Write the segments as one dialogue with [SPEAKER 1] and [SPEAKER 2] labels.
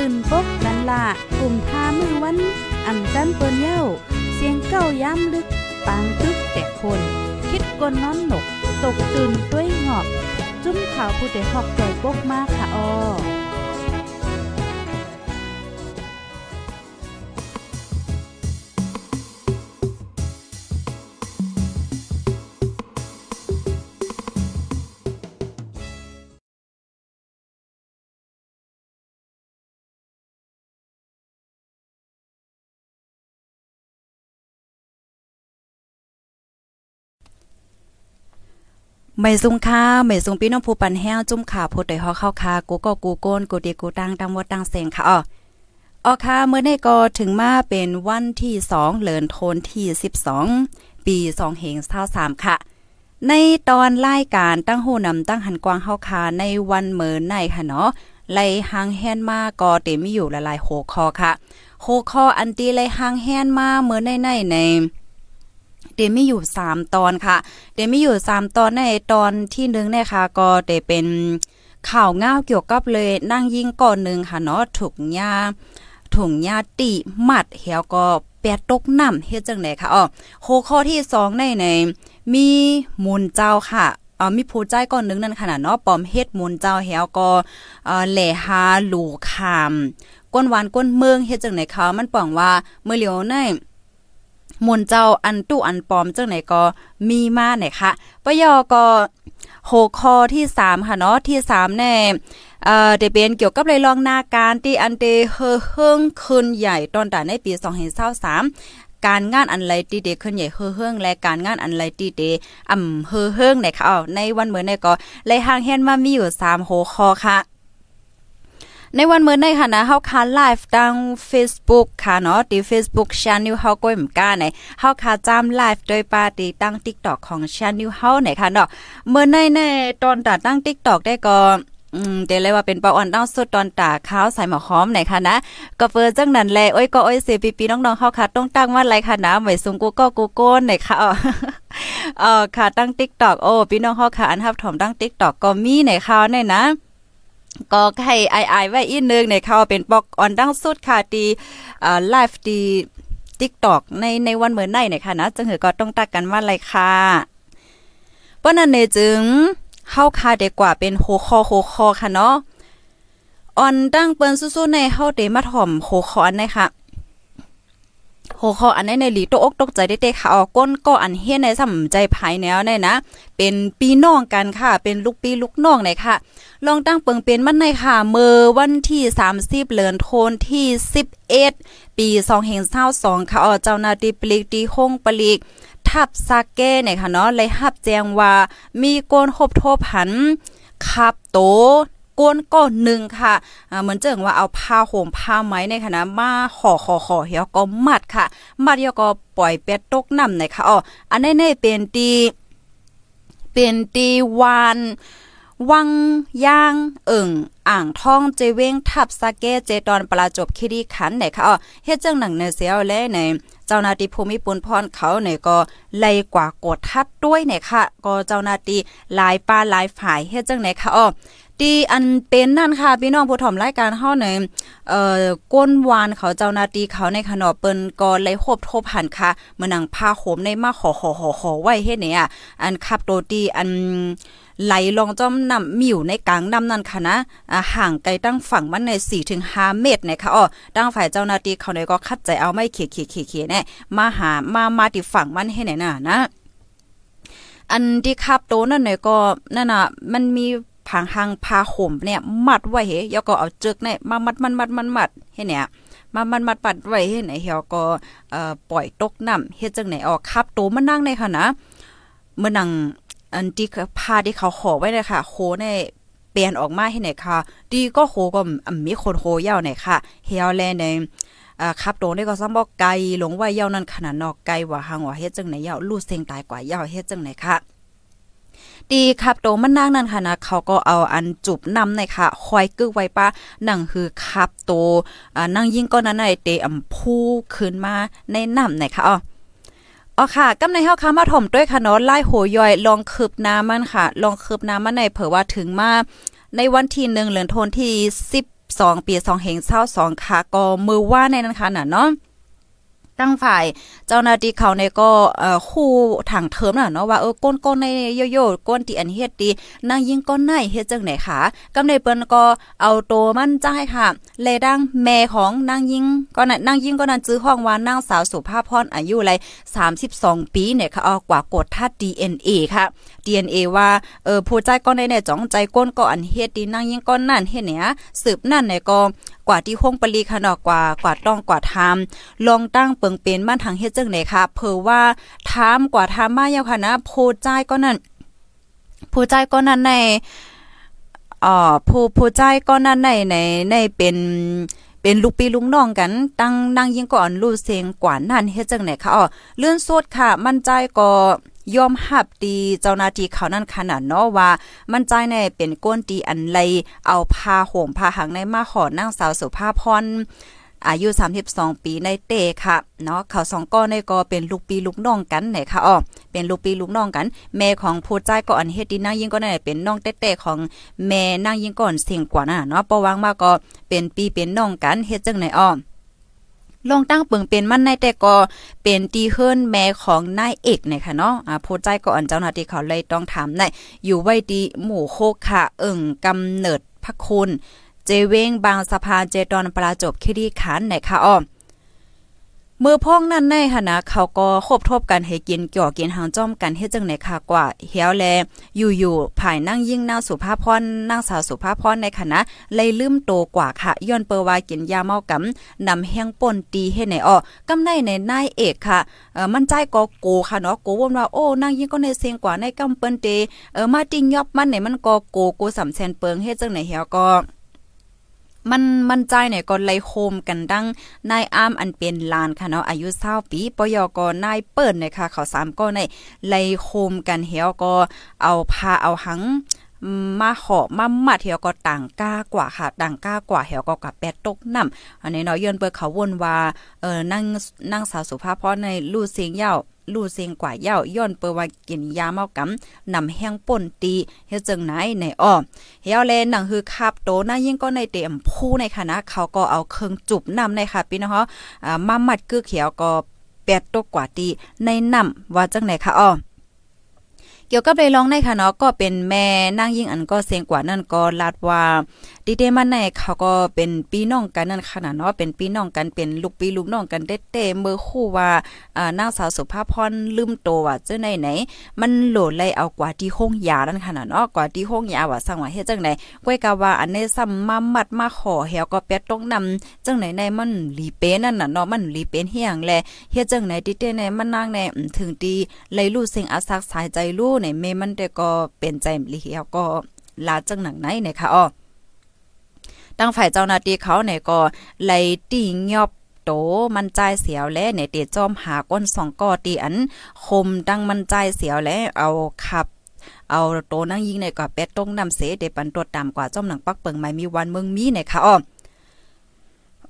[SPEAKER 1] ตื่นปกกันละกลุ่มทามือวัน อันจันเปิ้นเย้า เสียงเก้าย้ำลึก ปางตึกแต่คน คิดกนนอนหนก ตกตื่นด้วยหงอบ จุ้มข่าวผู้ใดหอกใจปกมากค่ะออ
[SPEAKER 2] ไม่ซุงค่าไม่ซุงพี่น้องผู้ปันแห้วจุ่มขาผู้ใดฮอเข้าคากูก็กูโกนกูดีกูตังตังวดตังเสงค่ะอ๋อออค่ะเมื่อในก็ถึงมาเป็นวันที่2เหลือนโทนที่12ปี2เหง23ค่ะ ในตอนรายการตั้งหูนำตั้งหันกวางเฮาคาในวันเมินในค่ะเนาะไล่หางแฮนมาก็เต็มมีอยู่หลายโหคอค่ะโหคออันตีไล่หางแฮนมาเมื่อในในใน เดมีอยู่ 3 ตอนค่ะ เดมีอยู่ 3 ตอนในตอนที่1นี่ยค่ะก็เดเป็นข่าวง่าวเกี่ยวกับเลยนั่งยิงก่อนหนึ่งค่ะเนาะถูกยาถุงยาติหมัดเหี่ยวก็แปดตกน้ำเฮ็ดจังไหนค่ะอ๋อโคข้อที่2ในในมีมูลเจ้าค่ะเอ่อมีผู้ใจก่อนนึงนั่นขนาดเนาะปอมเฮ็ดมูลเจ้าเหี่ยวก็เอ่อแหล่หาหลูคาม ก้นหวานก้นเมืองเฮ็ดจังไหนคะมันปองว่าเมื่อเหลียวใน มนเจ้าอันตู้อันปอมเจังไหนก็มีมาไหนคะปยอก็โหคอที่3ค่ะเนาะที่3แน่เอ่อเดเป็นเกี่ยวกับเลยลองนาการที่อันเดเฮเฮิงคืนใหญ่ตอนแต่ในปี2023การงานอันไรตีเดขึ้นใหญ่เฮเฮงและการงานอันไรตีเดอ่ำเฮเฮิงเนี่ยค่ะอ๋อในวันเหมื่อในก็เลยห่างเฮนมามีอยู่3โหคอค่ะ ในวันเมื่อในค่ะนะเฮาคาไลฟ์ทาง Facebook ค่ะเนาะที่ Facebook Channel เฮาก็เหมือนกันในเฮาคาจำไลฟ์โดยปาตีตั้ง TikTok ของ Channel เฮาไหนค่ะเนาะเมื่อในในตอนตัดตั้ง TikTok ได้ก็อืมเดี๋ยวเลยว่าเป็นปาอ่อนตั้งสุดตอนตาข้าวใส่หมอหอมไหนค่ะนะก็เฟิร์จังนั้นแลโอ้ยก็โอ้ยเสียปีๆน้องๆเฮาค่ะต้องตั้งว่าอะไรค่ะนะไม่สูงกูก็กูโก้นไหนค่ะอ๋อเออค่ะตั้ง TikTok โอ้พี่น้องเฮาค่ะอันทับถมตั้ง TikTok ก็มีไหนค่ะเนี่ยนะ ก็ให้ไอไอไว้อีกนึงในเขาเป็นปอกออนดังสุดค่ะดีอ่าไลฟ์ดี TikTok ในในวันเหมือนในเนี่ยค่ะนะจังหือก็ต้องตักกันว่าอะไรค่ะเพราะนั้นเนจึงเข้าคาเด็กว่าเป็นโคคอโคคอค่ะเนาะออนตั้งเปิ้นสู้ๆในเฮาเดมาถ่อมโคคออันนะคะหัวข้ออันนี้ในหลีตกอกตกใจได้เตะค่ะออกก้นก็อันเฮียในสำใจภายแนวเนี่ยนะ เป็นปีน้องกันค่ะ เป็นลูกปีลูกน้องไหนค่ะ ลองตั้งเปิงเป็นมันในค่ะเมื่อวันที่ 30เดือนโทนที่ 11 ปี2เฮง22ค่ะออเจ้าหน้าที่ปลีกดีห้องปลีกทับซาเก้เนี่ยค่ะเนาะเลยหับแจ้งว่ามีโกนหบโทผันขับโตก้นก้อนหนึ่งค่ะ เหมือนเจิงว่าเอาผ้าห่มผ้าไหมในคณะมาห่อห่อห่อเหี่ยวก็มัดค่ะ มัดเหี่ยวก็ปล่อยเป็ดตกน้ำในค่ะอ๋ออันนี้เป็นตีเป็นตีวาน วังย่างเอิ่งอ่างท่องเจเว้งทับสะเกเจตอนปลาจบคิดีขันไหนคะอ๋อเฮ็ดจังหนังในเสียวและในเจ้านาตีภูมิปุนพรเขาไหนก็ไล่กว่ากดทัดด้วยไหนค่ะ ก็เจ้านาตีหลายปลาหลายฝ่ายเฮ็ดจังไหนคะอ๋อ ดีอันเป็นนั่นค่ะพี่น้องผู้ถ่อมรายการเฮาในเอ่อก้นวานเขาเจ้านาที่เขาในขนอเปิ้นก็เลยโคบทบหันค่ะเมื่อนังพาโหมในมาขอขอขอขอไว้เฮ็ดเนี่ยอันขับโตตีอันไหลลองจอมนำมิวในกลางน้ำนั่นค่ะนะห่างไกลตั้งฝั่งมันใน4ถึง5เมตรนะคะอ๋อตั้งฝ่ายเจ้าหน้าที่เขาในก็คัดใจเอาไม่เขียๆๆๆเนี่ยมาหามามาที่ฝั่งมันให้ไหนน่ะนะ อันที่ขับโตนั่นเนี่ยก็นั่นน่ะมันมี พังหังพาห่มเนี่ยมัดไว้เฮยก็เอาจึกเนี่ยมามัดมันมัดมันมัดเฮ็ดเนี่ยมามันมัดปัดไว้เฮ็ดไหนเฮียก็เอ่อปล่อยตกน้ำเฮ็ดจังไหนออกคับโตมานั่งในค่ะนะเมื่อนั่งอันที่พาที่เขาขอไว้เลยค่ะโคในเปลี่ยนออกมาให้ไหนค่ะดีก็โคก็มีคนโคยาวไหนค่ะเฮียแลในอ่าขับโตได้ก็ซ้ำบ่ไกลหลงไว้เยานั่นขนาดนอกไกลว่าหางว่าเฮ็ดจังไหนยาวลูดเซ็งตายกว่าเยาเฮ็ดจังไหนค่ะ ดีครับโตมันนางนั่นค่ะนะเขาก็เอาอันจุบนำในค่ะคอยกึกไว้ป้านั่งคือครับโตอ่านั่งยิ่งก็นั้นในเตอำพูขึ้นมาในน้ำในค่ะอ๋ออ๋อค่ะกำในเฮาค่ะมาถ่อมด้วยค่ะเนาะไล่โหย่อยลองคืบน้ำมันค่ะ ลองคืบน้ำมันในเผื่อว่าถึงมาในวันที่1เดือนธันที่12ปี2เฮง22ค่ะก็มือว่าในนั้นค่ะน่ะเนาะ ตั้งฝ่ายเจ้าหน้าที่เขาเนี่ยก็เอ่อคู่ถังเทิมน่ะเนาะว่าเออก้นก้นในโยโย่ก้นที่อันเฮ็ดดีนางยิงก้นในเฮ็ดจังไหนคะกำในเปิ้นก็เอาโตมั่นใจค่ะเลยดังแม่ของนางยิงก็น่ะนางยิงก็นั้นจื้อห้องว่านางสาวสุภาพพรอายุไร32 ปีเนี่ยค่ะเอากว่ากดทัด DNA ค่ะ DNA ว่าเออผู้ใจก้นในเนี่ยจ้องใจก้นก็อันเฮ็ดดีนางยิงก้นนั่นเฮ็ดเนี่ยสืบนั่นเนี่ยก็ กว่าที่ห้องปรีค่ะเนาะกว่ากว่าต้องกว่าทำลองตั้งเปิงเป็นบ้านทางเฮ็ดจังไหนค่ะเพอว่าถามกว่าถามมาเยาค่ะนะผู้ใจก็นั่นผู้ใจก็นั่นในอ่อผู้ผู้ใจก็นั่นในในในเป็นเป็นลูกปีลุงน้องกัน ตั้งนั่งยิงก่อนรู้เสียงกว่านั่นเฮ็ดจังไหนคะอ๋อเลื่อนสดค่ะ มั่นใจก็ ยอมหับดีเจ้าหน้าที่เขานั่นขนาดเนาะว่า มันใจในเป็นก้นตีอันไรเอาพาห่มพาหังในมาขอนางสาวสุภาพรอายุ 32 ปีในเตค่ะ เนาะเขาสองก้อนในก็เป็นลูกปีลูกน้องกันไหนค่ะอ๋อเป็นลูกปีลูกน้องกัน แม่ของผู้ใจก็อันเฮ็ดดีนางยิ่งก็ได้เป็นน้องเต้ๆของแม่นางยิ่งก่อนเสียงกว่าน่ะเนาะปะวังมาก็เป็นปีเป็นน้องกันเฮ็ดจังไหนอ้อ ลงตั้งเปิงเป็นมันในแต่ก็เป็นตีเฮิรนแม่ของนายเอกเนี่ยค่ะเนาะอ่าผู้ใจก็อันเจ้าหน้าที่เขาเลยต้องถามในอยู่ไว้ดีหมู่โคกค่ะ เอิ่งกำเนิดพระคุณ เจเวงบางสะพานเจดอนปลาจบคิดีขันในค่ะอ้อ มื่อพ้องนั่นในค่ะนะเขาก็คบทบกันให้กินเกี่ยวกินหางจ้อมกันเฮ็ดจังไหนค่ะกว่าเฮียวแลอยู่ๆภายนั่งยิ่งนางสุภาพรนางสาวสุภาพรในคณะเลยลืมโตกว่าค่ะย้อนเปอว่ากินยาเมากำนำแห้งป่นตีให้ไหนอ้อกำในในนายเอกค่ะเออมันใจก็โกค่ะเนาะโกวนว่าโอ้นางยิ่งก็ในเสียงกว่าในกำเปิ้นเตเออมาติงยอบมันไหนมันก็โกโกสำแสนเปิงเฮ็ดจังไหนเฮียวก็ มันมันใจเนี่ยก็ไล่โคมกันดังนายอ้ามอันเป็นลานค่ะเนาะอายุ20ปีปยก็นายเปิ้นเนี่ยค่ะเขา3ก็ในไล่โคมกันเหี่ยวก็เอาพาเอาหังมาหอมามัดเหี่ยวก็ต่างก้ากว่าค่ะต่างก้ากว่าเหี่ยวก็กับแปดตกน้ำอันนี้เนาะย้อนเปิดเขาวนว่าเออนั่งนั่งสาวสุภาพพรในลู่เสียงยาว ลู่เสียงกว่าเย้าย้อนเปว่ากินยาเมากำนำแห้งป่นตีเฮ็ดจังไหนในอ้อเฮาแลหนังคือคาบโตนะยิ่งก็ในเต็มผู้ในคณะเขาก็เอาเครื่องจุบนำในค่ะพี่น้องอ่ามามัดกือเขียวก็แปดตกกว่าตีในน้ำว่าจังไหนคะอ้อ เกี่ยวกับเลยร้องในค่ะเนาะก็เป็นแม่นางยิ่งอันก็เสียงกว่านั่นก็ลาดว่าดีเดมันในเขาก็เป็นพี่น้องกันนั่นขนาดเนาะเป็นพี่น้องกันเป็นลูกพี่ลูกน้องกันเต้ๆเมื่อคู่ว่าอ่านางสาวสุภาพรลืมโตว่าเจ้าไหนไหน มันโหลดไล่เอากว่าที่ห้องยานั่นขนาดเนาะกว่าที่ห้องยาว่าสั่งว่าเฮ็ดจังไหนก้อยกะว่าอันนี้ซ้ำมามัดมาขอเฮวก็เป็ดต้องนำจังไหนในมันหลีเป้นั่นน่ะเนาะมันหลีเป็นเฮียงแลเฮ็ดจังไหนติเต้ในมันนางในถึงตีไล่รู้สิ่งอาสักสายใจรู้ในเมมันแต่ก็เป็นใจมลีเฮวก็ลาจังหนังไหนนะคะอ้อตั้งฝ่ายเจ้าหน้าที่เขาเนี่ยก็ไล่ตีงอบโตมันใจเสียวและในเตจอมหาก้นสองก่อตีอันคมดังมันใจเสียวและเอาขับเอาโตนั่งยิงในก็เป็ดตรงนำเสเดปันตัวตามกว่าจอมหนังปักเปิงไม่มีวันเมืองมีในค่ะอ้อ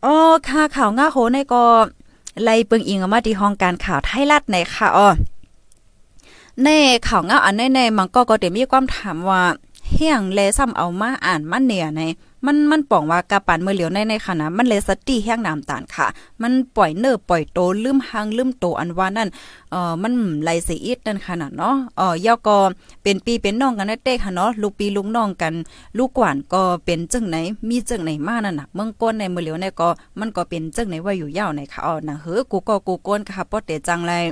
[SPEAKER 2] อ๋อค่ะข่าวง่าโหในก็ไล่เปิงอิงมาที่ห้องการข่าวไทยรัฐในค่ะอ้อ ในข่าวง่าอันในในมันก็ก็เดี๋ยวมีความถามว่าเฮียงเลซ้ำเอามาอ่านมันเนี่ยในมันมันป่องว่ากาปานเมื่อเหลียวในในขณะมันเลสตี้แห้งน้ำตาลค่ะ มันปล่อยเนื้อปล่อยโตลืมหางลืมโตอันว่านั่นเอ่อมันไหลเสียอีดนั่นขนาดเนาะเอ่อยอก็เป็นปีเป็นน้องกันเต้ค่ะเนาะลูกปีลูกน้องกัน ลูกกวานก็เป็นจังไหนมีจังไหนมานั่นน่ะเมืองก้นในเมื่อเหลียวในก็มันก็เป็นจังไหนว่าอยู่ยาวในค่ะอ๋อนะเฮ้อกูก็กูก้นค่ะปอเตจังเลย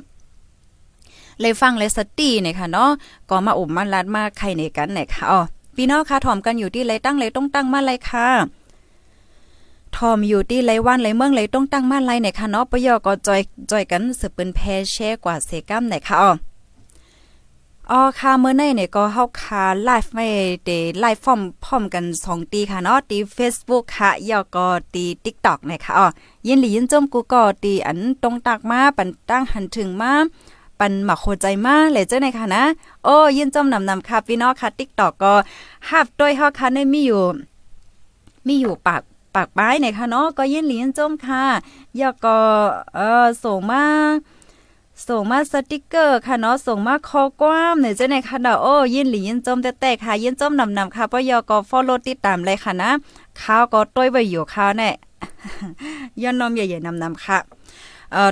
[SPEAKER 2] เลยฟังเลยสตีเนี่ยค่ะเนาะก็มาอบมันลาดมาใครในกันไหนค่ะอ๋อพี่น้องค่ะถ่อมกันอยู่ที่ไรตั้งไรต้องตั้งมาไรค่ะทอมอยู่ที่ไรวันไรเมืองไรต้องตั้งมาไรไหนค่ะเนาะปยอก็จอยจอยกันสืบเป็นแพแช่กว่าเซกัมไหนค่ะอ๋ออ๋อค่ะเมื่อในเนี่ยก็เฮาค่ะไลฟ์ไม่ได้ไลฟ์ฟอร์มพร้อมกัน2ตีค่ะเนาะตี Facebook ค่ะยอก็ตี TikTok นะคะอ๋อยินหลียินจมกูก็ตีอันตรงตักมาปันตั้งหันถึงมา ปันหมักโคใจมากเลยเจ้าในค่ะนะ โอ้ยินจมนำนำค่ะพี่น้องค่ะ TikTok ก็ฮับด้วยฮาค่ะในมีอยู่ มีอยู่ปากปากป้ายเนี่ยค่ะเนาะก็ยินหลียินจมค่ะยอก็เออส่งมาส่งมาสติกเกอร์ค่ะเนาะส่งมาคอกว้ามเนี่ยเจ้าในค่ะเนาะโอ้ยินหลียินจมแต่แต่ค่ะยินจมนำนำค่ะปยก็ฟอลโล่ติดตามเลยค่ะนะข้าวก็ต้วยไปอยู่ข้าวแน่ย้อนนมใหญ่ๆนำนำค่ะ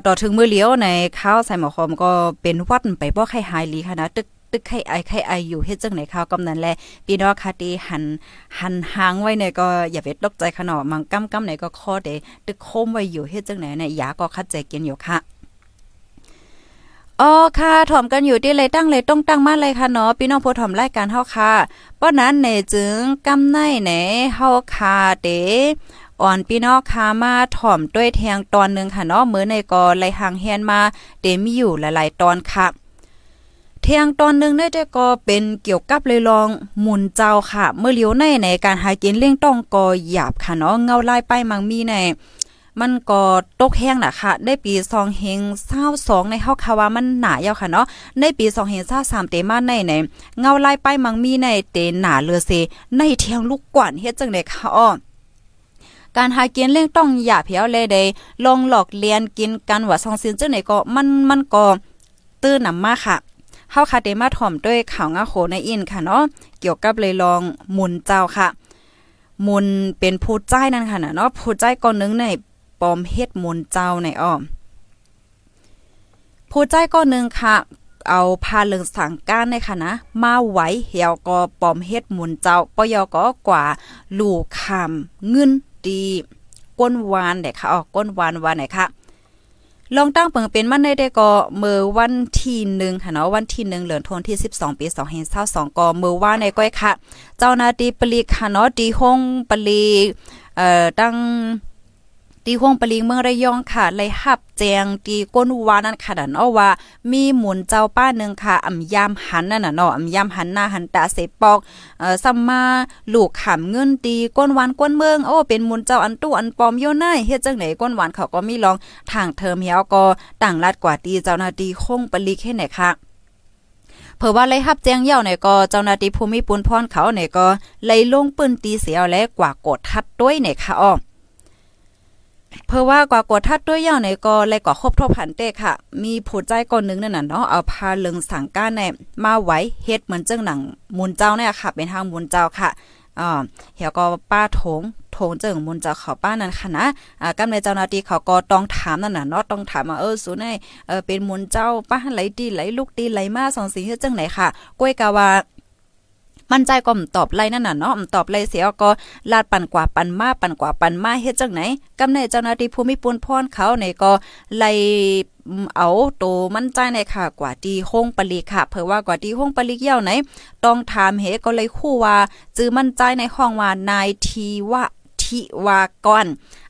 [SPEAKER 2] ต่อถึงมือเลี้ยวในข้าวใส่หมอคอมก็เป็นวัดไปบ่ไข้หายลีค่ะนะตึกตึกไข้ไอไข้ไออยู่เฮ็ดจังไหนข้าวกำนั้นแลพี่น้องค่ะตีหันหันหางไว้เนี่ยก็อย่าเวทตกใจขนาดมังกำกำไหนก็คอเดตึกโคมไว้อยู่เฮ็ดจังไหนเนี่ยยาก็คัดใจกินอยู่ค่ะอ๋อค่ะ ถ่อมกันอยู่ที่เลยตั้งเลยต้องตั้งมาเลยค่ะเนาะพี่น้องผู้ถ่อมรายการเฮาค่ะป้อนั้นในจึงกำในไหนเฮาค่ะเด อ่อนพี่น้องค่ะมาถ่อมด้วยแทงตอนหนึ่งค่ะเนาะมื้อในก็ไหลหางแฮนมาเดมีอยู่หลายๆตอนค่ะเทียงตอนนึงได้ก็เป็นเกี่ยวกับเลยลองหมุนเจ้าค่ะ เมื่อเลี้ยวในในการหากินเลี้ยงต้องก็หยาบค่ะเนาะเงาไลายไปมังมีในมันก็ตกแห้งน่ะค่ะ ได้ปี2เฮง22ในเฮาค่ะว่ามันหนายาวค่ะเนาะในปี2เฮง23เตมาในในเงาไลายป้ายมังมีในเตหนาเลือเซในเทียงลูกกว่านเฮ็ดจังได๋ค่ะอ้อ การหากินเล่งต้องอย่าเพียวเลยได้ลงหลอกเลียนกินกันว่าซองซินจังไหนก็มันมันก็ตื้อนำมาค่ะเฮาคาเดมาถ่อมด้วยข่าวงาโขในอินค่ะเนาะเกี่ยวกับเลยลองหมุนเจ้าค่ะมุนเป็นผู้ใจนั่นค่ะเนาะผู้ใจก่อนนึงในปอมเฮ็ดมุนเจ้าในอ้อมผู้ใจก็นึงค่ะเอาพาเลิงสังก้านในค่ะนะ มาไหวเหี่ยวก็ปอมเฮ็ดมุนเจ้าปยก็กว่า ลูกคำเงิน ตีก้นวานเด็กค่ะออกก้นวานวานไหนค่ะลองตั้งเปิงเป็นมันได้ได้ก็เมื่อวันที่หนึ่งค่ะเนาะวันที่หนึ่งเหลือนทนที่สิบสองปีสองเห็นเศร้าสองก็เมื่อว่าในก้อยค่ะ เจ้านาตีปลีค่ะเนาะดีห้องปลีเอ่อตั้ง ตีห้องปลิงเมืองระยองค่ะเลยหับแจงตีก้นวานั่นค่ะเนาว่า มีหมุนเจ้าป้านึงค่ะอ่ำยามหันนั่นน่ะเนาะอ่ำยามหันหน้าหันตาเสปอกเอ่อซัมมาลูกขำเงินตีก้นวานก้นเมืองโอ้เป็นหมุนเจ้าอันตู้อันปอมโยนายเฮ็ดจังไหนก้นหวานเขาก็มีลองทางเทอมเฮียวก็ต่างรัดกว่าตีเจ้าหน้าที่คงปลิกให้ไหนค่ะเผื่อว่าเลยฮับแจ้งเย่าเนี่ยก็เจ้าหน้าที่ภูมิปุนพรเขาเนี่ยก็เลยลงปืนตีเสียวและกว่ากดทัดด้วยเนี่ยค่ะอ้อ เพราะว่ากว่ากดทัดด้วยย่าในก็เลยกว่าครบทบผันเตค่ะ มีผู้ใจก่อนนึงนั่นน่ะเนาะเอาพาเลิงสังก้านในมาไว้เฮ็ดเหมือนเจังหนังมุนเจ้าเนี่ยค่ะ เป็นทางมุนเจ้าค่ะอ่าเหี่ยวก็ป้าโถงโถงเจิงมุนเจ้าเขาป้านั่นค่ะนะอ่ากำในเจ้านาทีเขาก็ต้องถามนั่นน่ะเนาะต้องถามว่าเออสูนให้เออเป็นมุนเจ้าป้าไหลดีไหลลูกดีไหลมาสองสิ่งเฮ็ดจังไหนค่ะก้วยกะว่า มั่นใจก็ตอบไล่นั่นน่ะเนาะตอบไล่เสียก็ลาดปันกว่าปันมาปันกว่าปันมาเฮ็ดจังไหนกำในเจ้าหน้าที่ภูมิปุนพรเขาในก็ไล่เอาโตมั่นใจในค่ะกว่าที่ห้องปลีค่ะเผื่อว่ากว่าที่ห้องปลีเยี่ยวไหน ต้องถามเหก็เลยคู่ว่าจื้อมั่นใจในห้องว่านายทีวะทิวากร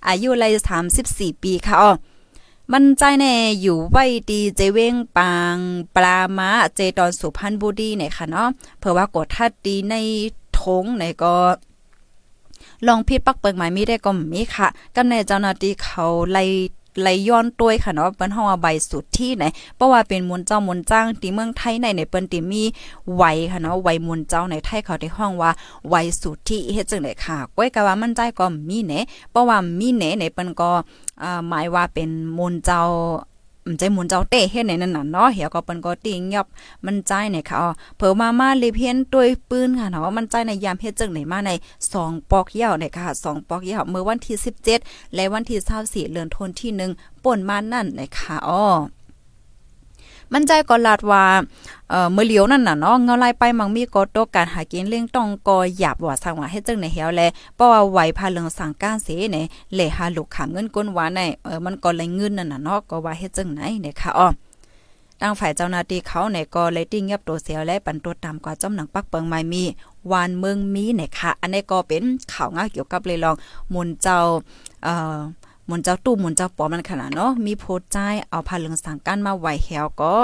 [SPEAKER 2] อายุเลย34ปีค่ะอ๋อ มันใจแน่อยู่ไว้ดีเจเว้งปางปลามาเจตอนสุพรรณบุรีเนี่ยค่ะเนาะเผื่อว่ากดทัดดีในทงในก็ลองพิดปักเปิงหมายมีได้ก็มีค่ะกำในเจ้าหน้าที่เขาไล่ไหลย้อนตัวยค่ะเนาะเปิ้นเฮาว่าใบสุดที่ไหนเพราะว่าเป็นมนเจ้ามนจ้างที่เมืองไทยในในเปิ้นติมีไหวค่ะเนาะไหวมนเจ้าในไทยเขาได้ห้องว่าไหวสุดที่เฮ็ดจังได๋ค่ะก้อยก็ว่ามันใจก็มีแหนเพราะว่ามีแหนในเปิ้นก็ อ่าหมายว่าเป็นมนเจ้าใจหมุนเจ้าเตะเฮ็ดในนั้นน่ะเนาะเหี่ยวก็เปิ้นก็ติงยับมันใจเนี่ยค่ะเพิ่มามาเลยเพียนด้วยปืนค่ะเนาะมันใจในยามเฮ็ดจังไหนมาใน2ปอกเยวเนี่ยค่ะ2ปอกเยวเมื่อวันที่ 17 และวันที่24เดือนธันวาคมที่1ป่นมานั่นเนี่ยค่ะอ๋อ มันใจก็ลาดว่าเอ่อเมื่อเลียวนั่นน่ะเนาะเงาไล่ไปมังมีก็ตกการหากินเลี้ยงต้องก็หยาบว่าสังว่าเฮ็ดจังในเหียวแลเพราะว่าไหวพาเรื่องสังการเสเนี่ยเลหาลูกขามเงินก้นหวานในเออมันก็เลยเงินนั่นน่ะเนาะก็ว่าเฮ็ดจังไหนเนี่ยค่ะอ้อทางฝ่ายเจ้าหน้าที่เขาเนี่ยก็เลยติ้งเงียบตัวเสียวและปันตัวตามกว่าจอมหนังปักเปิงไม่มีวานเมืองมีเนี่ยค่ะ อันนี้ก็เป็นข่าวง่าเกี่ยวกับเลยลองมุนเจ้าเอ่อ หมุนเจ้าตู้หมุนเจ้าปอมันขนาดเนาะมีโพดใจเอาผ้าเหลืองสังกั้นมาไหวแหวก็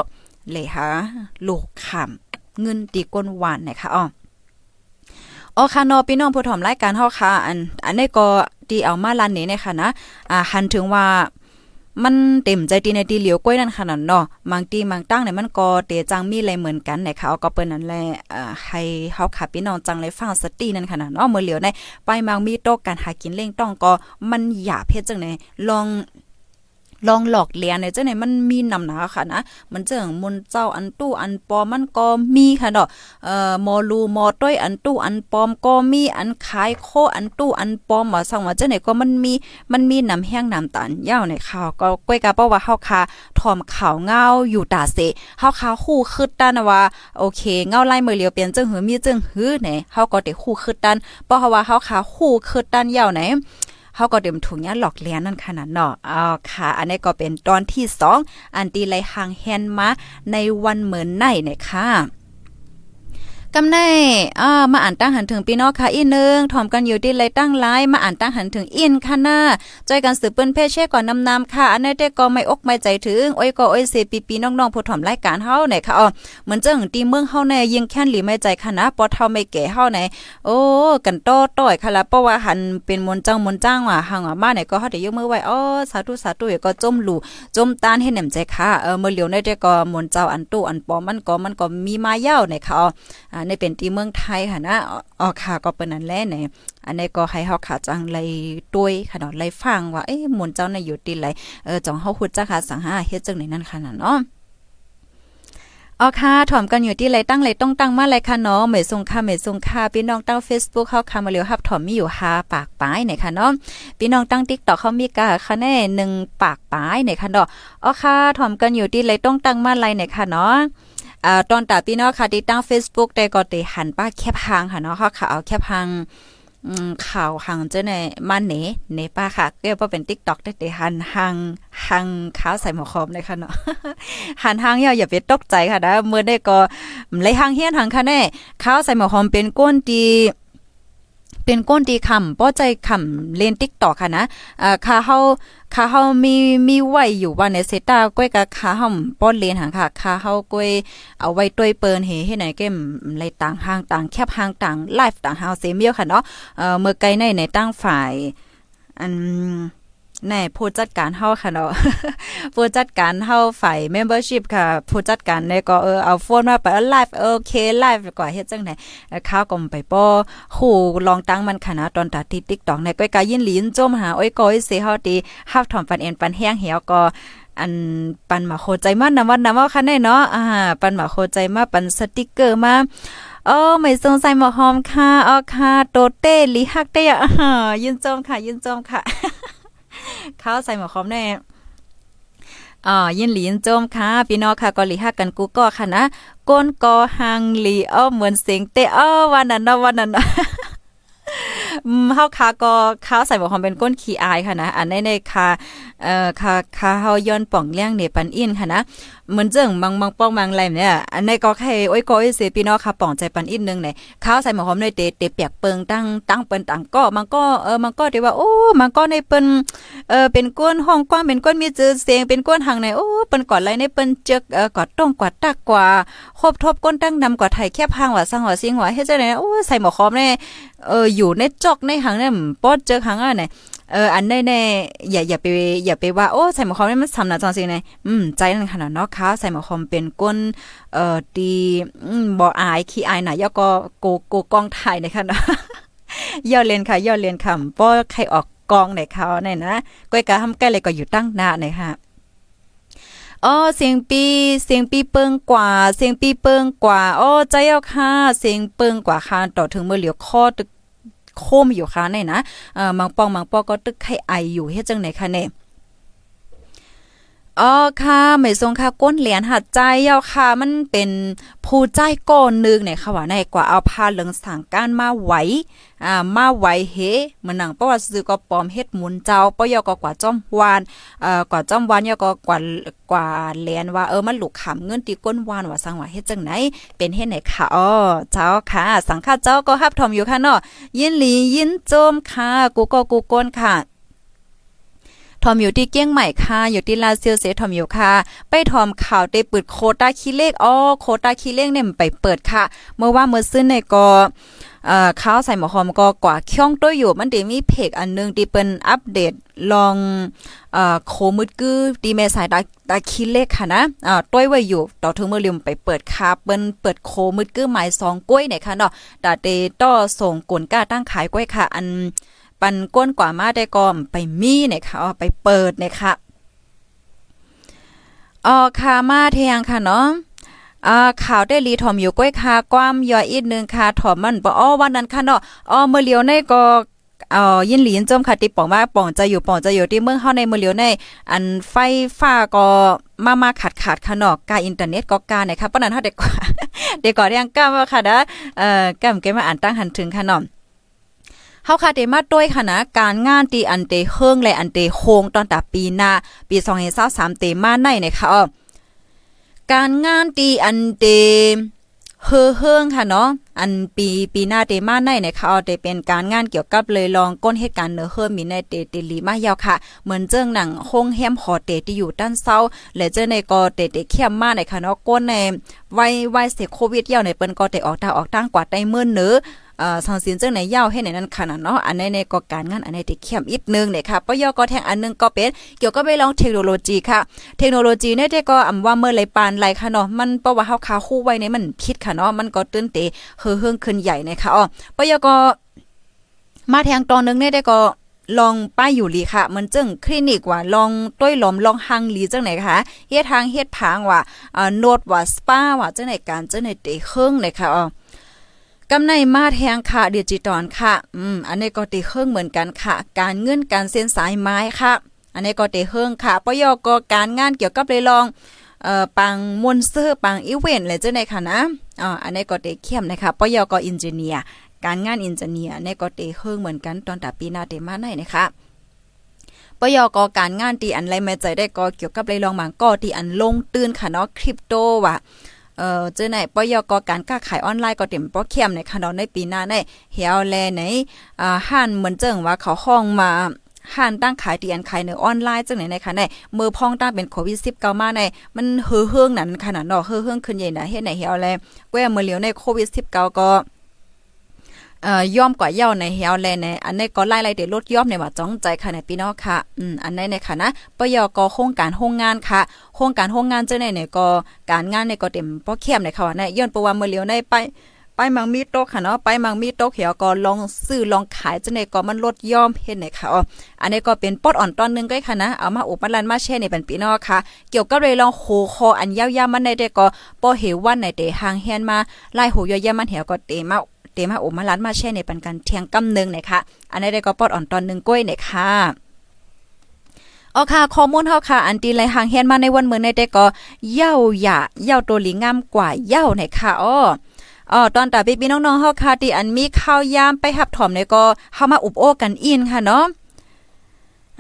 [SPEAKER 2] เลยหาลูกขำเงินตีก้นหวานนะคะอ๋ออ๋อค่ะนอพี่น้องผู้ถอมรายการเฮาค่ะ อัน อันนี้ก็ดีเอามาลันนี้เนี่ยค่ะนะ อ่าหันถึงว่า มันเต็มใจตีในตีเหลียวก้อยนั่นขนาดเนาะบางตีบางตั้งเนี่ยมันก็เตจังมีอะไรเหมือนกันนะคะก็เปิ้นนั่นแหละให้เฮาขาพี่น้องจังเลยฟังสตินั่นขนาดเนาะเมื่อเหลียวในไปมังมีโตการหากินเล่งต้องก็มันหยาเพชรจังไหนลอง ลองหลอกเลียนเนี่ยเจ้าไหนมันมีนำหนาค่ะนะมันเจิงมนเจ้าอันตู้อันปอมมันก็มีค่ะเนาะเอ่อมอลูมอต้อยอันตู้อันปอมก็มีอันขายโคอันตู้อันปอมว่าสั่งว่าเจ้าไหนก็มันมีมันมีนำแห้งนำตาลยาวในข่าวก็ก้อยกะเพราว่าเฮาคาถอมข่าวเงาอยู่ตาเสเฮาคาคู่คึดด้านว่าโอเคเงาไล่มือเลียวเปลี่ยนจึงหือมีจึงหือไหนเฮาก็ได้คู่คึดด้านเพราะว่าเฮาคาคู่คึดด้านยาวไหน เขาก็เดิมถุงยาหลอกเลี้ยนนั่นขนาดเนาะอ๋อค่ะ อันนี้ก็เป็นตอนที่สองอันตีไลหางแฮนมาในวันเหมือนในเนี่ยค่ะ กำไนอ่ามาอ่านตั้งหันถึงพี่น้องค่ะอีนึงถอมกันอยู่ที่ไรตั้งไลมาอ่านตั้งหันถึงอินค่ะหน้าจอยกันสืบเปิ้นเพศเช่ก่อนนำนำค่ะ อันนี้ได้ก็ไม่อกไม่ใจถึง โอ้ยก็โอ้ยเสปีปีน้องๆผู้ถอมรายการเฮาไหนค่ะอ๋อเหมือนเจังตีเมืองเฮาในยิงแค้นหรือไม่ใจค่ะนะปอเท่าไม่แก่เฮาไหนโอ้กันโตต้อยค่ะละเพราะว่าหันเป็นมนจ้างมนจ้างว่ะหังว่ามาไหนก็เฮาได้ยกมือไว้อ๋อสาธุสาธุก็จมหลู่จมตานให้แหน่มใจค่ะเออเมื่อเหลียวในได้ก็มนเจ้าอันตู้อันปอมันก็มันก็มีมาเย้าในค่ะอ๋ออ่าในเป็นตีเมืองไทยค่ะนะอ๋อค่ะก็เป็นนั้นแหละเนี่ยอันนี้ก็ให้เฮาขาจังเลยด้วยค่ะเนาะเลยฟังว่าเอ๊ะมุนเจ้าในอยู่ตีไหนเออจ่องเฮาฮู้จักค่ะสังหาเฮ็ดจังไหนนั่นค่ะเนาะอ๋อค่ะถ่อมกันอยู่ที่ไรตั้งไรต้องตั้งมาไรค่ะเนาะเหมยทรงค่ะเหมยทรงค่ะพี่น้องตั้ง Facebook เข้าค่ะมาเร็วฮับถ่อมมีอยู่5ปากปลายเนี่ยค่ะเนาะพี่น้องตั้ง TikTok เขามีกะค่ะแน่1ปากปลายเนี่ยค่ะเนาะอ๋อค่ะถ่อมกันอยู่ที่ไรต้องตั้งมาไรเนี่ยค่ะเนาะ อ่าตอนตาพี่น้องค่ะติดตั้ง Facebook ได้ก็ติหันป้าแคบหางค่ะเนาะค่ะเอาแคบหางข่าวหังเจ้าในมาเนเนป้าค่ะเรียกว่าเป็นติ๊กต็อกได้แต่หันหังหังข้าวใส่หมอคอมเลยค่ะเนาะหันหังอย่าอย่าไปตกใจค่ะนะเมื่อได้ก็เลยหังเฮียนหังค่ะแน่ขาวใส่หมอคอมเป็นก้นดี เป็นก้นดีคำป้อใจคำเล่นติ๊กต่อค่ะนะอ่าค่ะเฮาค่ะเฮามีมีไว้อยู่ว่าในเซตาก้อยกับค่ะเฮาป้อนเรียนหังค่ะค่ะเฮาก้อยเอาไว้ต้วยเปิ้นเฮให้ไหนเกมไรต่างห้างต่างแคบห้างต่างไลฟ์ต่างเฮาเซเมียวค่ะเนาะเอ่อเมื่อไกลในในตั้งฝ่ายอัน แน่ผู้จัดการเฮาค่ะเนาะผู้จัดการเฮาฝ่าย membership ค่ะ ผู้จัดการเนี่ยก็เออเอาโฟนมาไปไลฟ์โอเคไลฟ์กว่าเฮ็ดจังได๋ข้าวก็ไปป้อฮู้ลองตั้งมันค่ะนะตอนตัดที่ TikTok ในก้อยกายินหลินจมหาโอ้ยก้อยเสเฮาตีฮับถอมปันเอ็นปันแห้งเหี่ยวก็อันปันมาโคใจมากนะวันนะว่าค่ะแน่เนาะอ่าปันมาโคใจมาปันสติกเกอร์มาเออไม่สงสัยหมอหอมค่ะอ๋อค่ะโตเต้ลิฮักเต้อ่ายินจมค่ะ ยินจมค่ะ ข้าวใส่หมอคอมแน่อ่อยินหลีนโจมค่ะ พี่น้องค่ะกอลีฮักกันกูก็ค่ะนะก้นกอหังหลีอ้อเหมือนเสียงเตอ้อวันนั้นนะวันนั้น เฮาคาก็ข้าวใส่บอกความเป็นก้นขี้อายค่ะนะอันในในคาเอ่อคาคาเฮาย้อนป่องเลี้ยงเนปันอินค่ะนะเหมือนเจิงบางบางป้องบางแลมเนี่ยอันในก็แค่โอ้ยก็เสพี่น้องค่ะป่องใจปันอินนึงไหนข้าวใส่หมอหอมในเตเตเปียกเปิงตั้งตั้งเปิ้นตั้งก็มันก็เออมันก็ได้ว่าโอ้มันก็ในเปิ้นเออเป็นก้นห้องกว้างเป็นก้นมีจือเสียงเป็นก้นหางในโอ้เปิ้นกอดไหลในเปิ้นเจกเออกอดต้องกอดตักกว่าครบทบก้นตั้งนำกว่าไทยแคบหางว่าสังหัวซิงหัวเฮ็ดจังได๋โอ้ใส่หมอคอมเนี่ยเอออยู่ในจอกในหางเนี่ยปอดเจอหางอะเนี่ยเอออันแน่ๆอย่าอย่าไปอย่าไปว่าโอ้ใส่หมอคอมนี่มันทำนะจังซี่ไงอืมใจนั่นขนาดเนาะค่ะใส่หมอคอมเป็นก้นเอ่อดีบ่อายขี้อายหน่ะย่อก็โกโกกองถ่ายนะคะเนาะย่อเรียนค่ะย่อเรียนคำป้อใครออกกองในเขาเนี่ยนะก้อยกะทำใกล้เลยก็อยู่ตั้งหน้าเนี่ยค่ะอ๋อเสียงปีเสียงปีเปิงกว่า เสียงปีเปิงกว่าอ๋อใจเอาค่ะ เสียงเปิงกว่าค่ะต่อถึงเมื่อเหลียวข้อตึก โคมอยู่ค่ะเนี่ยนะเอ่อมังปองมังปอก็ตึกไข่ไออยู่เฮ็ดจังไหนคะเนี่ย อ๋อค่ะไม่ทรงค่ะก้นเหรียญหัดใจเยาค่ะ มันเป็นผู้ใจก้อนนึงเนี่ยค่ะว่าในกว่าเอาผ้าเหลืองสังการมาไหวอ่ามาไหวเฮมันหนังเพระว่าซื้อก็ปลอมเฮ็ดหมุนเจ้าปยก็กว่าจ้อมวานเอ่อกว่าจ้อมวานยก็กว่ากว่าแลนว่าเออมันหลูกขำเงินตีก้นวานว่าสังว่าเฮ็ดจังไหน เป็นเฮ็ดไหนค่ะอ๋อเจ้าค่ะ สังฆาเจ้าก็ฮับทอมอยู่ค่ะเนาะยินหลียินโจมค่ะ กูก็กูก้นค่ะ ทอมอยู่ที่เกี้ยงใหม่ค่ะ อยู่ที่ลาเซียวเสทอมอยู่ค่ะ ไปทอมข่าวได้เปิดโคตาคีเลขอ๋อโคตาคีเลขเนี่ยไปเปิดค่ะ เมื่อว่าเมื่อซื้อในก็เอ่อข้าวใส่หมอหอมก็กว่าเคี่องตัวอยู่ มันได้มีเพจอันนึงที่เป็นอัปเดตลองเอ่อโคมืดกือดีเมสายตาตาคิเลขค่ะนะอ่าต้วยไว้อยู่ต่อถึงเมื่อลืมไปเปิดคาเปิ้นเปิดโคมืดกือหมาย2กล้วยเนี่ยค่ะเนาะดาเตต่อส่งกลนก้าตั้งขายกล้วยค่ะ อัน ปันก้นกว่ามาได้ก็ไปมีเนี่ยค่ะไปเปิดเนี่ยค่ะอ๋อค่ะมาเทียงค่ะเนาะอ่าข่าวได้รีถอมอยู่ก้อยค่ะความย่อยอีกนึงค่ะถอมมันบ่อ้อวันนั้นค่ะเนาะอ๋อเมื่อเลียวในก็เอ่อยินหลีนจมค่ะติป่องว่าป่องจะอยู่ป่องจะอยู่ที่เมืองเฮาในเมื่อเลียวใน อันไฟฟ้าก็มามาขาดขาดค่ะเนาะกาอินเทอร์เน็ตก็กาเนี่ยค่ะปานนั้นเฮาเด็กกว่าเด็กก่อนยังก้าว่าค่ะนะเอ่อก้ามเกมาอ่านตั้งหันถึงค่ะเนาะ เฮาค่ะเดมาด้วยค่ะนะการงานตีอันเตเฮิงและอันเตโฮงตอนตาปีหน้าปี2023เตมาในนะคะออการงานตีอันเตเฮอเฮิงค่ะเนาะอันปีปีหน้าเตมาในนะคะอ๋อเตเป็นการงานเกี่ยวกับเลยลองก้นเหตุการณ์เนอเฮิมีในเตเตลีมายาวค่ะ เหมือนเจ้งหนังโฮงแฮมหอเตที่อยู่ด้านเซาและเจ้าในก็เตเตเข้มมาในค่ะเนาะก้นในไว้ไว้เสโควิดยาวในเปิ้นก็เตออกตาออกตั้งกว่าได้เมื้อเนอ เอ่อสังสินจังไหนยาวให้ในนั้นขนาดเนาะอันในในก็การงานอันในที่เข้มอีกนึงเนี่ยค่ะปยก็แทงอันนึงก็เป็นเกี่ยวกับไปลองเทคโนโลยีค่ะ เทคโนโลยีเนี่ยได้ก็อำว่าเมื่อไรปานไรค่ะเนาะมันเพราะว่าเฮาคาคู่ไว้ในมันผิดค่ะเนาะมันก็ตื่นเตเฮือเฮืองขึ้นใหญ่นะคะอ๋อปยก็มาแทงตอนนึงเนี่ยได้ก็ลองป้ายอยู่ลีค่ะ มันจึงคลินิกว่าลองต้วยหลอมลองหังลีจังไหนคะเฮ็ดทางเฮ็ดผางว่าเอ่อโนดว่าสปาว่าจังไหนการจังไหนเตเฮิงนะคะอ๋อ กำในมาแทงค่ะดิจิตอลค่ะ อืม อันนี้ก็ตีเครื่องเหมือนกันค่ะ การเงินการเส้นสายไม้ค่ะ อันนี้ก็ตีเครื่องค่ะปยกการงานเกี่ยวกับเลยลองเอ่อปังมอนเซอร์ปังอีเวนต์เลยจ้าในค่ะนะอ๋ออันนี้ก็เตเข้มนะคะปยกอินเจเนียร์การงานอินเจเนียร์ในก็เตเครื่องเหมือนกันตอนแต่ปีหน้าเตมาไหนนะคะปยกการงานตีอันไรไม่ใจได้ก็เกี่ยวกับเลยลองบางก็ตีอันลงตื่นค่ะเนาะคริปโตว่ะ เอ่อเจอไหนปยกการค้าขายออนไลน์ก็เต็มป้อเข้มในค่ะเนาะในปีหน้าในเฮียวแลในอ่าห้านเหมือนเจิงว่าเขาห้องมาห้านตั้งขายเตียนขายในออนไลน์จังไหนในค่ะในมือพองตั้งเป็นโควิด19มาในมันเฮือเฮืองนั้นขนาดเนาะเฮือเฮืองขึ้นใหญ่นะเฮ็ดไหนเฮียวแลแก้มือเหลียวในโควิด19ก็ เอ่อย่อมกว่าเย่าในเฮียวแลในอันนี้ก็ไล่ไล่เดลดย่อมในว่าจ้องใจค่ะในพี่น้องค่ะอืมอันนี้ในค่ะนะปยกโครงการโรงงานค่ะโครงการโรงงานเจ้าในเนี่ยก็การงานในก็เต็มป้อเข้มในค่ะว่าในย้อนประว่ามือเลียวในไปไปมังมีโต๊ะค่ะเนาะไปมังมีโต๊ะเขียวก็ลองซื้อลองขายจังได๋ก็มันลดย่อมเฮ็ดไหนค่ะอ๋ออันนี้ก็เป็นปอดอ่อนตอนนึงก็ค่ะนะเอามาอุปลันมาแช่ในเป็นปีนอค่ะ เกี่ยวกับเลยลองโหคออันยาวๆมันได้ก็บ่เหววันไหนเตห่างแฮนมาไล่โหยอยๆมันเหี่ยวก็เตมา ตมาโอมาลันมาแช่ในปันกันเทียงกำนึงนะคะอันนี้ได้ก็ปอดอ่อนตอนนึงก้อยนะคะอ๋อค่ะข้อมูลเฮาค่ะ อันตีไหลหางเฮียนมาในวันมื้อในได้ก็เย้าหยาเย้าตัวหลีงามกว่าเย้าเนี่ยค่ะอ้ออ๋อตอนตาพี่ๆน้องๆเฮาค่ะที่อันมีข้าวยามไปหับถอมในก็เฮามาอุบโอ้กันอินค่ะเนาะ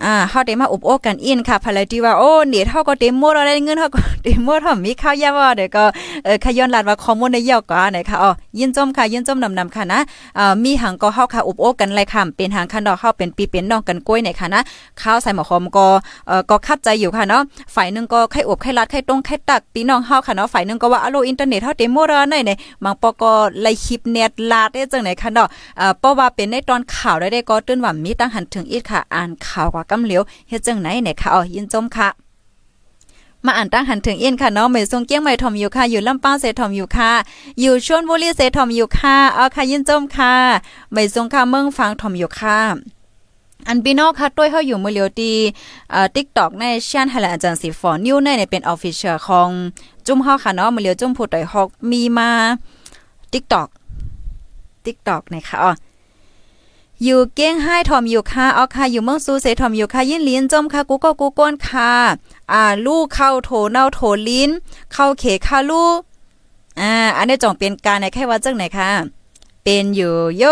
[SPEAKER 2] อ่าเฮาได้มาอบโอกันอินค่ะภรรยที่ว่าโอ้เน็ตเฮาก็เต็มหมดอะไรเงินเฮาก็เต็มหมดเฮามีข้าวยาว่าเดี๋ยวก็เออขย้อนลาดว่าข้อมูลในยาวกว่านะคะอ๋อยินจมค่ะยินจมนำๆค่ะนะอ่ามีหังก็เฮาค่ะอบโอกันไรค่ะเป็นหังคันดอกเฮาเป็นปีเป็นน้องกันกล้วยเนี่ยค่ะนะข้าวใส่หมอหอมก็เอ่อก็คัดใจอยู่ค่ะเนาะฝ่ายนึงก็ไข่อบไข่ลัดไข่ต้งไข่ตักพี่น้องเฮาค่ะเนาะฝ่ายนึงก็ว่าอโลอินเทอร์เน็ตเฮาเต็มหมดแล้วไหนเนี่ยบางปอก็ไล่คลิปเน็ตลาดได้จังไหนค่ะเนาะเอ่อเพราะว่าเป็นในตอนข่าวได้ได้ก็ตื้นว่ามีตั้งหันถึงอีกค่ะ อ่านข่าวกว่ากำเหลียวเฮ็ดจังไหนเนี่ยค่ะอ๋อยินจมค่ะมาอ่านตั้งหันถึงเอ็นค่ะเนาะเมยทรงเกี้ยงใหม่ทอมอยู่ค่ะ อยู่ลำป้าเสทอมอยู่ค่ะ อยู่ชวนบุรีเสทอมอยู่ค่ะเอาค่ะยินจมค่ะเมยทรงค่ะเมืองฟังทอมอยู่ค่ะอันพี่น้องค่ะด้วยเฮาอยู่มือเลียวตีเอ่อ TikTok ในชันหลอาจารย์สีฟอนิวในเนี่ยเป็น Official ของจุ้มเฮาค่ะเนาะมือเลียวจุ้มผู้ต่อยฮอกมีมา TikTok TikTok นะคะอ๋อ อยู่เก้งให้ทอมอยู่ค่ะเอาค่ะอยู่เมืองซูเซทอมอยู่ค่ะยินลิ้นจมค่ะกูก็กูก้นค่ะอ่าลูกเข้าโถเน่าโถลิ้น เข้าเขค่ะลูกอ่าอันนี้จองเป็นการในแค่ว่าจังไหนค่ะ เป็นอยู่โย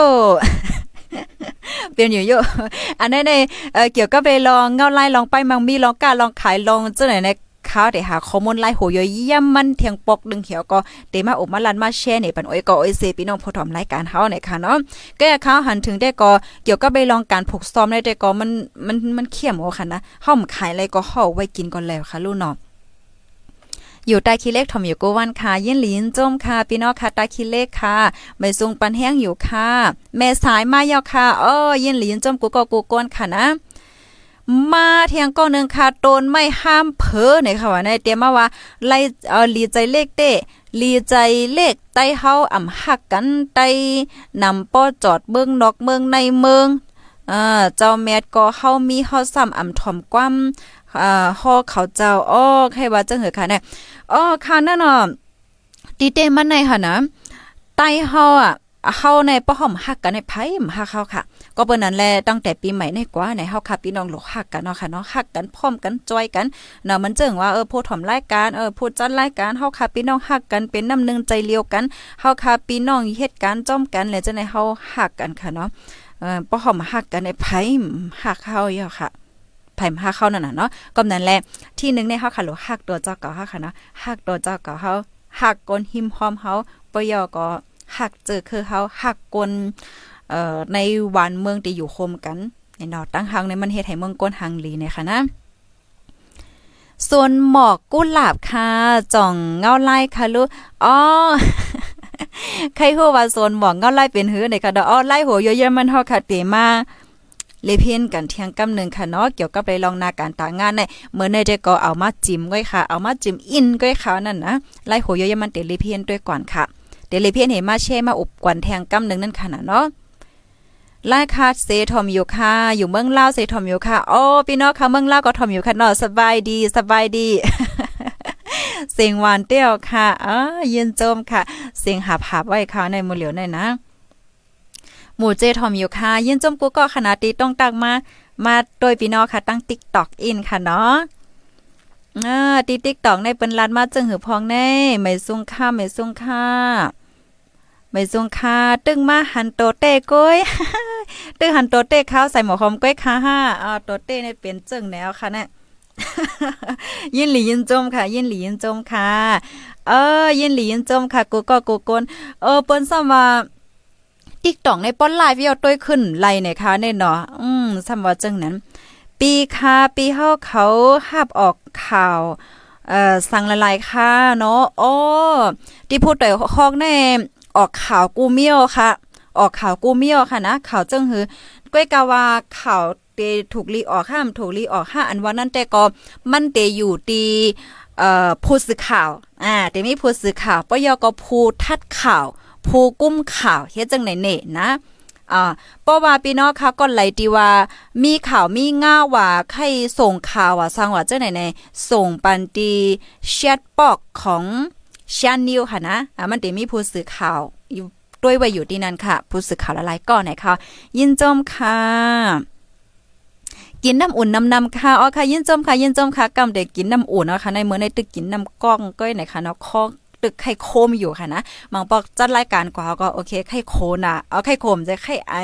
[SPEAKER 2] เป็นอยู่โยอันนี้ในเเกี่ยวกับไปลองเงาไล่ลองไปมังมีลองกล้าลองขายลองจังไหนใน ข้าวเดี๋ยวหาข้อมูลไล่โหยเยี่ยมมันเทียงปกดึงเขียวก็เตมาอบมาลันมาแชร์ในปันโอ้ยก็โอ้ยเซพี่น้องผู้ถอมรายการเฮาเนี่ยค่ะเนาะก็ข้าวหันถึงได้ก็เกี่ยวกับไปลองการผูกซ้อมได้ได้ก็มันมันมันเข้มโอ้ค่ะนะเฮาขายอะไรก็เฮาไว้กินก่อนแล้วค่ะลูกเนาะอยู่ใต้คิเล็กทอมอยู่กูวันค่ะยินหลินจมค่ะพี่น้องค่ะใต้คิเล็กค่ะไม่ทรงปันแห้งอยู่ค่ะ แม่สายมายาค่ะอ้อยินหลินจมกูก็กูก้นค่ะนะ มาเทียงก้อนหนึ่งค่ะโตนไม่ห้ามเพ้อในค่ะว่าในเตรียมมาว่าไล่เออลีใจเลขเต้ลีใจเลขใต้เฮาอ่ำหักกันใต้นำป้อจอดเมืองนอกเมืองในเมืองอ่าเจ้าแมดก็เฮามีเฮาซ้ำอ่ำถ่อมกว้ำอ่าฮอเขาเจ้าอ้อใครว่าจังเหอค่ะเนี่ยอ้อค่ะนั่นน่ะตีเตมันในค่ะนะใต้เฮาอะเฮาในป้อหอมฮักกันในไผมฮักเฮาค่ะ ก็เปิ้นนั้นแลตั้งแต่ปีใหม่ในกว่าในเฮาค่ะพี่น้องหลกฮักกันเนาะค่ะเนาะฮักกันพร้อมกันจอยกันเนาะมันเจิงว่าเออผู้ถ่อมรายการเออผู้จัดรายการเฮาค่ะพี่น้องฮักกันเป็นน้ำนึงใจเลียวกันเฮาค่ะพี่น้องเฮ็ดการจ้อมกันแล้วจังได๋เฮาฮักกันค่ะเนาะเออป้อหอมฮักกันในไผฮักเฮาอยู่ค่ะไผ่มาเข้านั่นน่ะเนาะก็นั้นแหละที่นึงในเฮาค่ะหลฮักตัวเจ้าเก่าเฮาค่ะเนาะฮักตัวเจ้าเก่าเฮาฮักกนหิมหอมเฮาปยอก็ฮักเจอคือเฮาฮักกน เอ่อในวันเมืองที่อยู่คมกันในนาะตั้งหังในมันเฮ็ดให้เมืองก้นหังลีเนี่ยค่ะนะส่วนหมอกกุหลาบค่ะจ่องเงาไล่ค่ะลูกอ๋อใครฮู้ว่าโซนหมอกเงาไล่เป็นหื้อในค่ะดอกอ๋อไล่หัวเยอะๆมันเฮาค่ะเตมาเลเพียนกันเที่ยงกำหนึ่งค่ะเนาะเกี่ยวกับไปลองนาการต่างงานในเมื่อในได้ก็เอามาจิ้มก้อยค่ะ เอามาจิ้มอินก้อยค่ะนั่นนะไล่โหยยมันเตเลเพียนด้วยก่อนค่ะเตเลเพียนเห็นมาเช่มาอบกวนแทงกำหนึ่งนั่นค่ะเนาะ ไล่คาดเซทอมอยู่ค่ะ อยู่เมืองเล่าเซทอมอยู่ค่ะโอ้พี่น้องค่ะเมืองเล่าก็ทอมอยู่ค่ะเนาะสบายดีสบายดีเสียงหวานเตี้ยวค่ะอ๋อยินโจมค่ะ เสียงหาบหาบไว้ค่ะในมือเหลียวในนะ หมู่เจทอมอยู่ค่ะยินจมกูก็ขนาดตีต้องตักมา มาโดยพี่น้องค่ะ ตั้ง TikTok อินค่ะเนาะอ่าตี TikTok ในเปิ้นลานมาจึงหือพองแน่ไม่ซุ่งค่าไม่ซุ่งค่า ไม่ซุงค่าตึงมาหันโตเต้ก้อยตึงหันโตเต้ข้าวใส่หมอหอมก้อยค่ะห้าอ่าโตเต้ในเป็นจึงแนวค่ะเนี่ยยินหลียินจมค่ะ ยินหลียินจมค่ะ เออ ยินหลียินจมค่ะ กูก็กูกนเออเปิ้นซ้ำว่าติ๊กตอกในป้อนไลฟ์ยอดต้วยขึ้นไลในคะในเนาะอืมซ้ำว่าจังนั้น ปีคาปีเฮาเขาหับออกข่าวเอ่อสั่งละลายค่ะเนาะโอ้ที่พูดแต่ฮอกแน่ ออกข่าวกูเมียวค่ะ ออกข่าวกูเมียวค่ะนะข่าวจังหือก้อยกาวาข่าวเตถูกลีออกห้ามถูกลีออกห้าอันว่านั่นแต่ก็มันเตอยู่ตีเอ่อผู้สื่อข่าวอ่าเตมีผู้สื่อข่าวปยก็ผู้ทัดข่าว ผู้กุ้มข่าวเฮ็ดจังไหนเน่นะอ่าเพราะว่าพี่น้องค่ะก็ไหลดีว่า มีข่าวมีง่าว่าใครส่งข่าวว่าสร้างว่าจังไหนในส่งปันตีแชทบอกของ ชานิวค่ะนะอ่ามันเดมีผู้สื่อข่าวอยู่ด้วยไว้อยู่ที่นั่นค่ะ ผู้สื่อข่าวละลายก่อนไหนค่ะ ยินจมค่ะ กินน้ำอุ่นน้ำน้ำค่ะอ๋อค่ะยินจมค่ะยินจมค่ะกำเด็กกินน้ำอุ่นนะคะในเมื่อในตึกกินน้ำก้องก้อยไหนค่ะเนาะข้อ ตึกไข่โคมอยู่ค่ะนะมังปอกจัดรายการกว่าก็โอเคไข่โคน่ะเอาไข่โคมจะไข่ไอ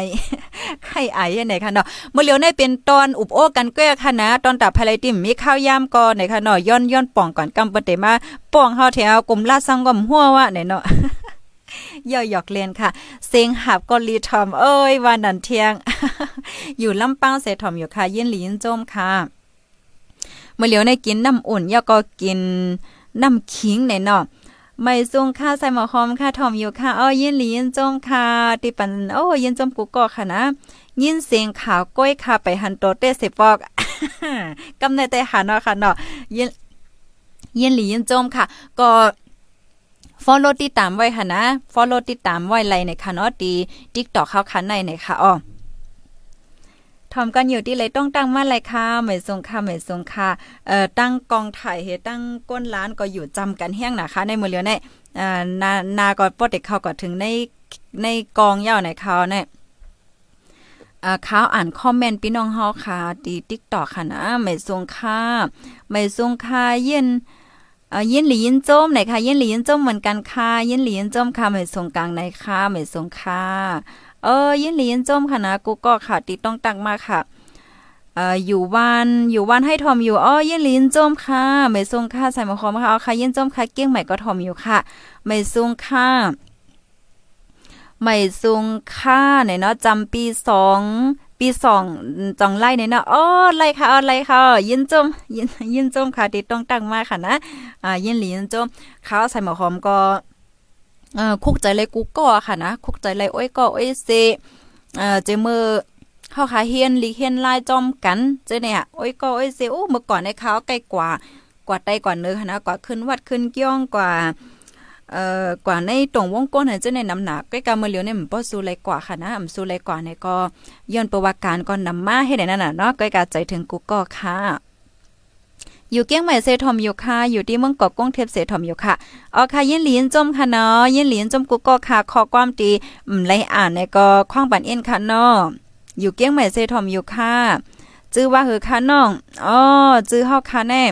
[SPEAKER 2] ไข่ไอยังไงคะเนาะเมื่อเหลียวในเป็นตอนอุบโอ้กันแก้ค่ะนะตอนตับภายติมมีข้าวยามก่อนไหนค่ะเนาะย้อนย้อนป่องก่อนกำปเตมาป่องเฮาแถวกลุ่มลาดซังกอมหัวว่าไหนเนาะย่อหยอกเลียนค่ะ เสียงหับก็รีทอม เอ้ยวันนันเที่ยง อยู่ลำปางเสทอมอยู่ค่ะยินหลียินโจมค่ะ เมื่อเหลียวในกินน้ำอุ่นย่อก็กินน้ำขิงในเนาะ ไม่ซุงค่าใส่หมอหอมค่ะทอมอยู่ค่ะอ้อยินหลียินจมค่ะติปันโอ้ยินจมกูก็ค่ะนะยินเสียงข่าวก้อยค่ะไปหันโตเต้เสปอกกำในแต่หันเนาะค่ะเนาะยินยินหลียินจมค่ะ ก็ follow ติดตามไว้ค่ะนะ follow ติดตามไว้ไลในค่ะเนาะดี TikTok เข้าคันในในค่ะอ้อ ทอมกันอยู่ที่เลยต้องตั้งมาเลยค่ะไม่ทรงค่ะไม่ทรงค่ะเอ่อตั้งกองถ่ายเฮตั้งก้นร้านก็อยู่จำกันแห้งนะคะ ในมือเลียวในอ่านานาก็ปอเด็กเขาก็ถึงในในกองเย่าในเขาเนี่ยเขาอ่านคอมเมนต์พี่น้องเฮาค่ะดี TikTok ค่ะนะไม่ทรงค่ะไม่ทรงค่ะเย็นอ่ายินหลียินจมไหนค่ะยินหลียินจมเหมือนกันค่ะยินหลียินจมค่ะไม่ทรงกลางไหนค่ะไม่ทรงค่ะ เออยินหลียินจมค่ะนะกูก็ค่ะติดต้องตังมาค่ะเอ่ออยู่วันอยู่วันให้ทอมอยู่อ้อยินลินจมค่ะไม่ทรงค่าใส่หมอคอมค่ะเอาค่ะยินจมค่ะเกี้ยงใหม่ก็ทอมอยู่ค่ะไม่ทรงค่าไม่ทรงค่าเนี่ยเนาะจำปีสองปีสองจองไล่เนี่ยเนาะอ๋อไล่ค่ะอ๋อไล่ค่ะยินจมยินยินจมค่ะติดต้องตั้งมาค่ะนะอ่ายินหลียินจมเขาใส่หมอคอมก็ เอ่อคุกใจเลยกูก็ค่ะนะคุกใจเลยโอ้ยก็โอ้ยเซเอ่อเจมือเข้าขาเฮียนลีเฮียนลายจอมกันเจ้เนี่ยโอ้ยก็โอ้ยเซโอ้เมื่อก่อนในเขาใกล้กว่ากว่าไตกว่าเนื้อค่ะนะกว่าขึ้นวัดขึ้นเกี้ยงกว่าเอ่อกว่าในตรงวงก้นเจ้าในน้ำหนักใกล้กามือเหลียวเนี่ยมันบ่สู้เลยกว่าค่ะนะมันสู้เลยกว่าในก็ย้อนประวัติการก่อนนำมาให้ได้นั่นน่ะเนาะใกล้กาใจถึงกูก็ค่ะ อยู่เกี้ยงใหม่เซทอมอยู่ค่ะ อยู่ที่เมืองเกาะกงเทพเซทอมอยู่ค่ะอ๋อค่ะยินหลีนจมค่ะเนาะยินหลีนจมกูก็ค่ะขอความดีอืมไลอ่านในก็คว้างปันเอ็นค่ะเนาะอยู่เกี้ยงใหม่เซทอมอยู่ค่ะจื้อว่าคือค่ะน้องอ๋อจื้อเฮาค่ะแน่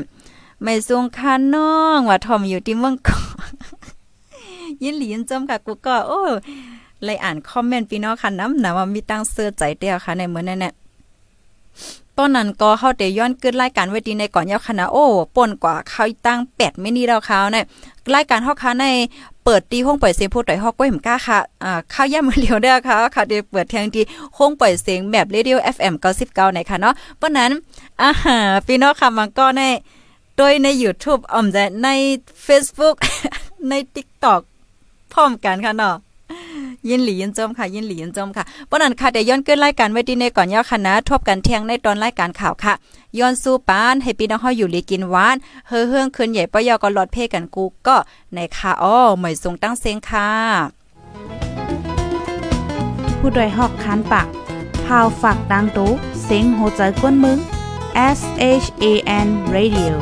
[SPEAKER 2] ไม่ทรงค่ะน้องว่าทอมอยู่ที่เมืองเกาะยินหลีนจมค่ะกูก็โอ้เลยอ่านคอมเมนต์พี่น้องค่ะน้ำหนะว่ามีตั้งเสื้อใจเดียวค่ะในเมื้อนั้นน่ะ ป้อนนั้นก็เข้าเตย้อนขึ้นรายการเวทีในก่อนยาวคณะโอ้ป่นกว่าเขาตั้ง8มินิแล้วเขาเนี่ยรายการเฮาค่ะในเปิดตีห้องปล่อยเสียงผู้ต่อยฮอกไว้หมก้าค่ะอ่าข้าวย่ำมือเลียวเด้อค่ะค่ะเดี๋ยวเปิดเทียงที่ห้องปล่อยเสียงแบบ Radio FM 99ในค่ะเนาะเพราะนั้นอ่าพี่น้องค่ะมันก็ในโดยใน YouTube ออมจะใน Facebook ใน TikTok พร้อมกันค่ะเนาะ ยินหลียินจมค่ะ ยินหลียินจมค่ะปนันค่ะเดี๋ยวย้อนเกินรายการไว้ดีในก่อนยาวคณะทบกันเที่ยงในตอนรายการข่าวค่ะ ย้อนสู้ปานให้พี่น้องเฮาอยู่ลีกินหวานเฮือเฮืองคืนใหญ่ปยอก็ลอดเพ่กันกูก็ในค่ะอ้อหมายส่งตั้งเสียงค่ะ
[SPEAKER 1] ผู้ดยหอกคานปากพาวฝากดังตู้เสียงโหใจกวนมึง S H A N Radio